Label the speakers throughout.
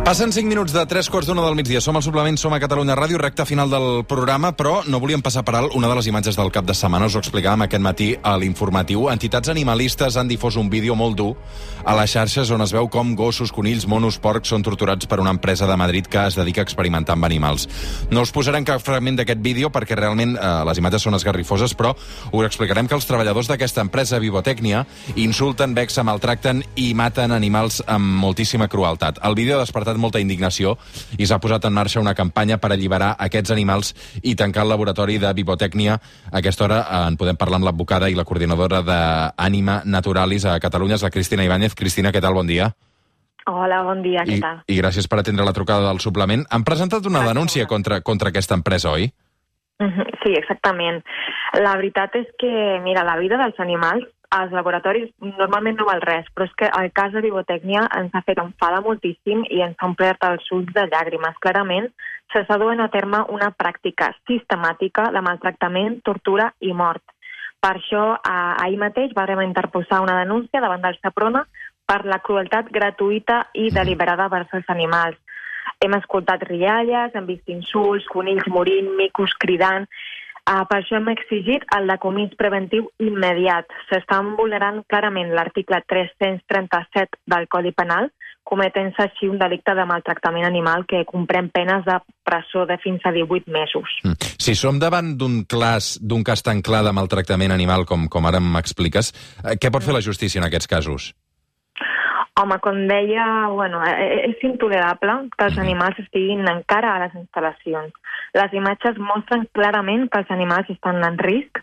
Speaker 1: Passen 5 minuts de 3 quarts d'una del migdia. Som al suplement, som a Catalunya Ràdio, recta final del programa, però no volíem passar per alt una de les imatges del cap de setmana. Us ho explicàvem aquest matí a l'informatiu. Entitats animalistes han difós un vídeo molt dur a les xarxes on es veu com gossos, conills, monos, porcs són torturats per una empresa de Madrid que es dedica a experimentar amb animals. No us posarem cap fragment d'aquest vídeo perquè realment eh, les imatges són esgarrifoses, però us explicarem que els treballadors d'aquesta empresa, Vivotècnia, insulten, vexen, maltracten i maten animals amb moltíssima crueltat. El vídeo ha despertat molta indignació i s'ha posat en marxa una campanya per alliberar aquests animals i tancar el laboratori de Vivotècnia. A aquesta hora eh, en podem parlar amb l'advocada i la coordinadora d'Ànima Naturalis a Catalunya, és la Cristina Ibáñez. Cristina, què tal? Bon dia.
Speaker 2: Hola, bon dia, què
Speaker 1: I,
Speaker 2: tal?
Speaker 1: I gràcies per atendre la trucada del suplement. Han presentat una
Speaker 2: Gràcies.
Speaker 1: denúncia contra, contra aquesta empresa, oi?
Speaker 2: Sí, exactament. La veritat és que, mira, la vida dels animals als laboratoris normalment no val res, però és que el cas de Vivotècnia ens ha fet enfadar moltíssim i ens ha omplert els ulls de llàgrimes. Clarament, s'està duent a terme una pràctica sistemàtica de maltractament, tortura i mort. Per això, eh, ahir mateix vam interposar una denúncia davant del Saprona per la crueltat gratuïta i deliberada vers els animals. Hem escoltat rialles, hem vist insults, conills morint, micos cridant... Uh, per això hem exigit el decomís preventiu immediat. S'estan vulnerant clarament l'article 337 del Codi Penal, cometent-se així un delicte de maltractament animal que comprèn penes de presó de fins a 18 mesos.
Speaker 1: Mm. Si som davant d'un d'un cas tan clar de maltractament animal com, com ara m'expliques, eh, què pot fer la justícia en aquests casos?
Speaker 2: Home, com deia, bueno, eh, és intolerable que els animals estiguin encara a les instal·lacions. Les imatges mostren clarament que els animals estan en risc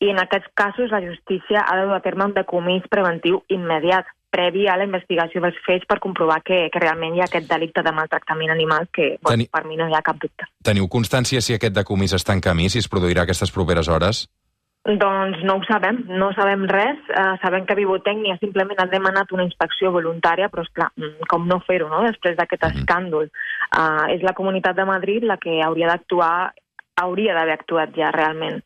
Speaker 2: i en aquests casos la justícia ha de dur a terme un decomís preventiu immediat, previ a la investigació dels fets per comprovar que, que realment hi ha aquest delicte de maltractament animal que, bueno,
Speaker 1: Teni-
Speaker 2: per mi no hi ha cap dubte.
Speaker 1: Teniu constància si aquest decomís està en camí, si es produirà aquestes properes hores?
Speaker 2: Doncs no ho sabem, no sabem res. Uh, sabem que Vivotècnia simplement ha demanat una inspecció voluntària, però és clar, mm, com no fer-ho, no?, després d'aquest
Speaker 1: Mhm.
Speaker 2: escàndol. Uh, és la Comunitat de Madrid la que hauria d'actuar, hauria d'haver actuat ja realment.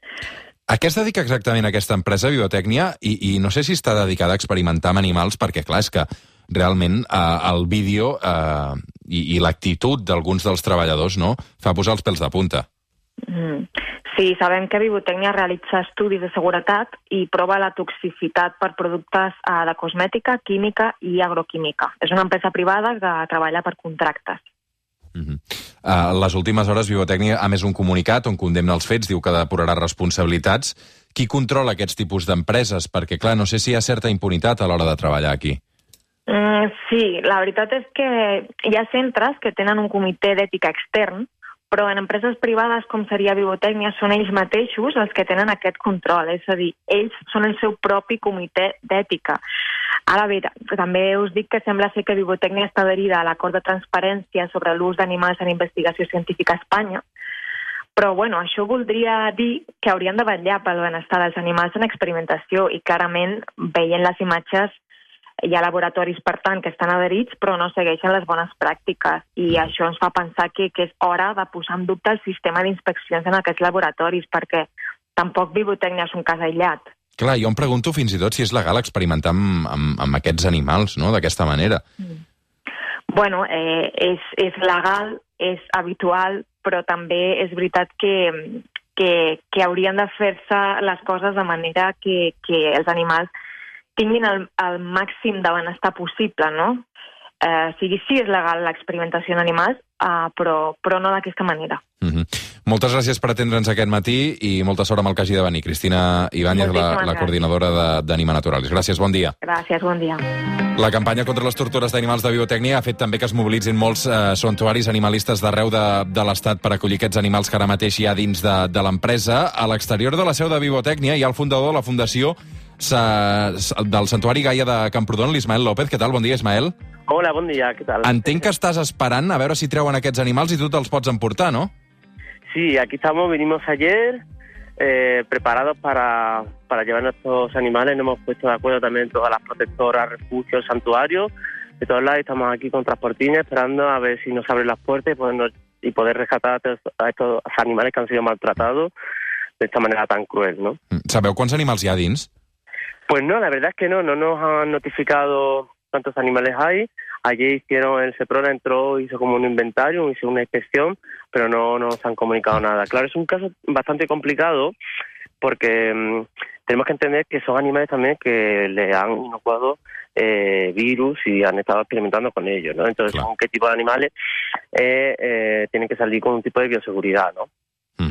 Speaker 1: A què es dedica exactament aquesta empresa, Biotècnia? I, I no sé si està dedicada a experimentar amb animals, perquè, clar, és que realment eh, el vídeo eh, i, i l'actitud d'alguns dels treballadors no fa posar els pèls de punta.
Speaker 2: Mm. Sí, sabem que Vivotècnia realitza estudis de seguretat i prova la toxicitat per productes uh, de cosmètica, química i agroquímica. És una empresa privada que treballa per contractes.
Speaker 1: Uh -huh. uh, les últimes hores, Biotècnia ha més un comunicat on condemna els fets, diu que depurarà responsabilitats. Qui controla aquests tipus d'empreses? Perquè, clar, no sé si hi ha certa impunitat a l'hora de treballar aquí.
Speaker 2: Mm, sí, la veritat és que hi ha centres que tenen un comitè d'ètica extern, però en empreses privades com seria Vivotècnia són ells mateixos els que tenen aquest control, és a dir, ells són el seu propi comitè d'ètica. Ara bé, també us dic que sembla ser que Vivotècnia està adherida a l'acord de transparència sobre l'ús d'animals en investigació científica a Espanya, però bueno, això voldria dir que haurien de vetllar pel benestar dels animals en experimentació i clarament, veient les imatges, hi ha laboratoris, per tant, que estan adherits però no segueixen les bones pràctiques i això ens fa pensar que, que és hora de posar en dubte el sistema d'inspeccions en aquests laboratoris perquè tampoc Vivotècnia és un cas aïllat.
Speaker 1: Clar, jo em pregunto fins i tot si és legal experimentar amb, amb, amb aquests animals, no?, d'aquesta manera.
Speaker 2: Bueno, eh, és, és legal, és habitual, però també és veritat que, que, que haurien de fer-se les coses de manera que, que els animals tinguin el, el màxim de benestar possible, no? Eh, sigui, sí és legal l'experimentació en animals, eh, però, però no d'aquesta manera.
Speaker 1: Uh -huh. Moltes gràcies per atendre'ns aquest matí i molta sort amb el que hagi de venir. Cristina Ibáñez, la, la coordinadora d'Anima Naturalis. Gràcies, bon dia.
Speaker 2: Gràcies, bon dia.
Speaker 1: La campanya contra les tortures d'animals de biotècnia ha fet també que es mobilitzin molts eh, santuaris animalistes d'arreu de, de l'Estat per acollir aquests animals que ara mateix hi ha dins de, de l'empresa. A l'exterior de la seu de biotècnia hi ha el fundador de la Fundació del Santuari Gaia de Camprodon, l'Ismael López. Què tal? Bon dia, Ismael.
Speaker 3: Hola, bon dia, ¿qué tal?
Speaker 1: Entenc que estàs esperant a veure si treuen aquests animals i tu te'ls pots emportar, no?
Speaker 3: Sí, aquí estamos, vinimos ayer eh, preparados para, para llevar nuestros animales. Nos hemos puesto de acuerdo también todas las protectoras, refugios, santuarios, de todos lados. Estamos aquí con transportines esperando a ver si nos abren las puertas y, podernos- y poder rescatar a estos, a estos animales que han sido maltratados de esta manera tan cruel, ¿no?
Speaker 1: Sabeu quants animals hi ha dins?
Speaker 3: Pues no, la verdad es que no, no nos han notificado cuántos animales hay. Ayer hicieron, el CEPRONA entró, hizo como un inventario, hizo una inspección, pero no nos han comunicado nada. Claro, es un caso bastante complicado porque mm, tenemos que entender que son animales también que le han inocuado eh, virus y han estado experimentando con ellos, ¿no? Entonces,
Speaker 1: Claro.
Speaker 3: qué tipo de animales eh, eh, tienen que salir con un tipo de bioseguridad, ¿no?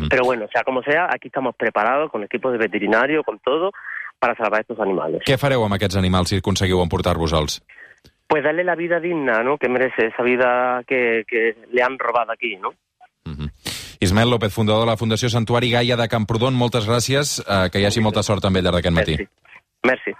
Speaker 3: Pero bueno, sea como sea, aquí estamos preparados con equipos de veterinario, con todo, para salvar estos animales.
Speaker 1: Què fareu amb aquests animals si aconseguiu emportar-vos-els?
Speaker 3: Pues darle la vida digna, ¿no? Que merece esa vida que, que le han robado aquí, ¿no?
Speaker 1: Mhm. Ismael López, fundador de la Fundació Santuari Gaia de Camprodon, moltes gràcies, eh, que hi hagi molta sort també al llarg d'aquest matí.
Speaker 3: Merci. Merci.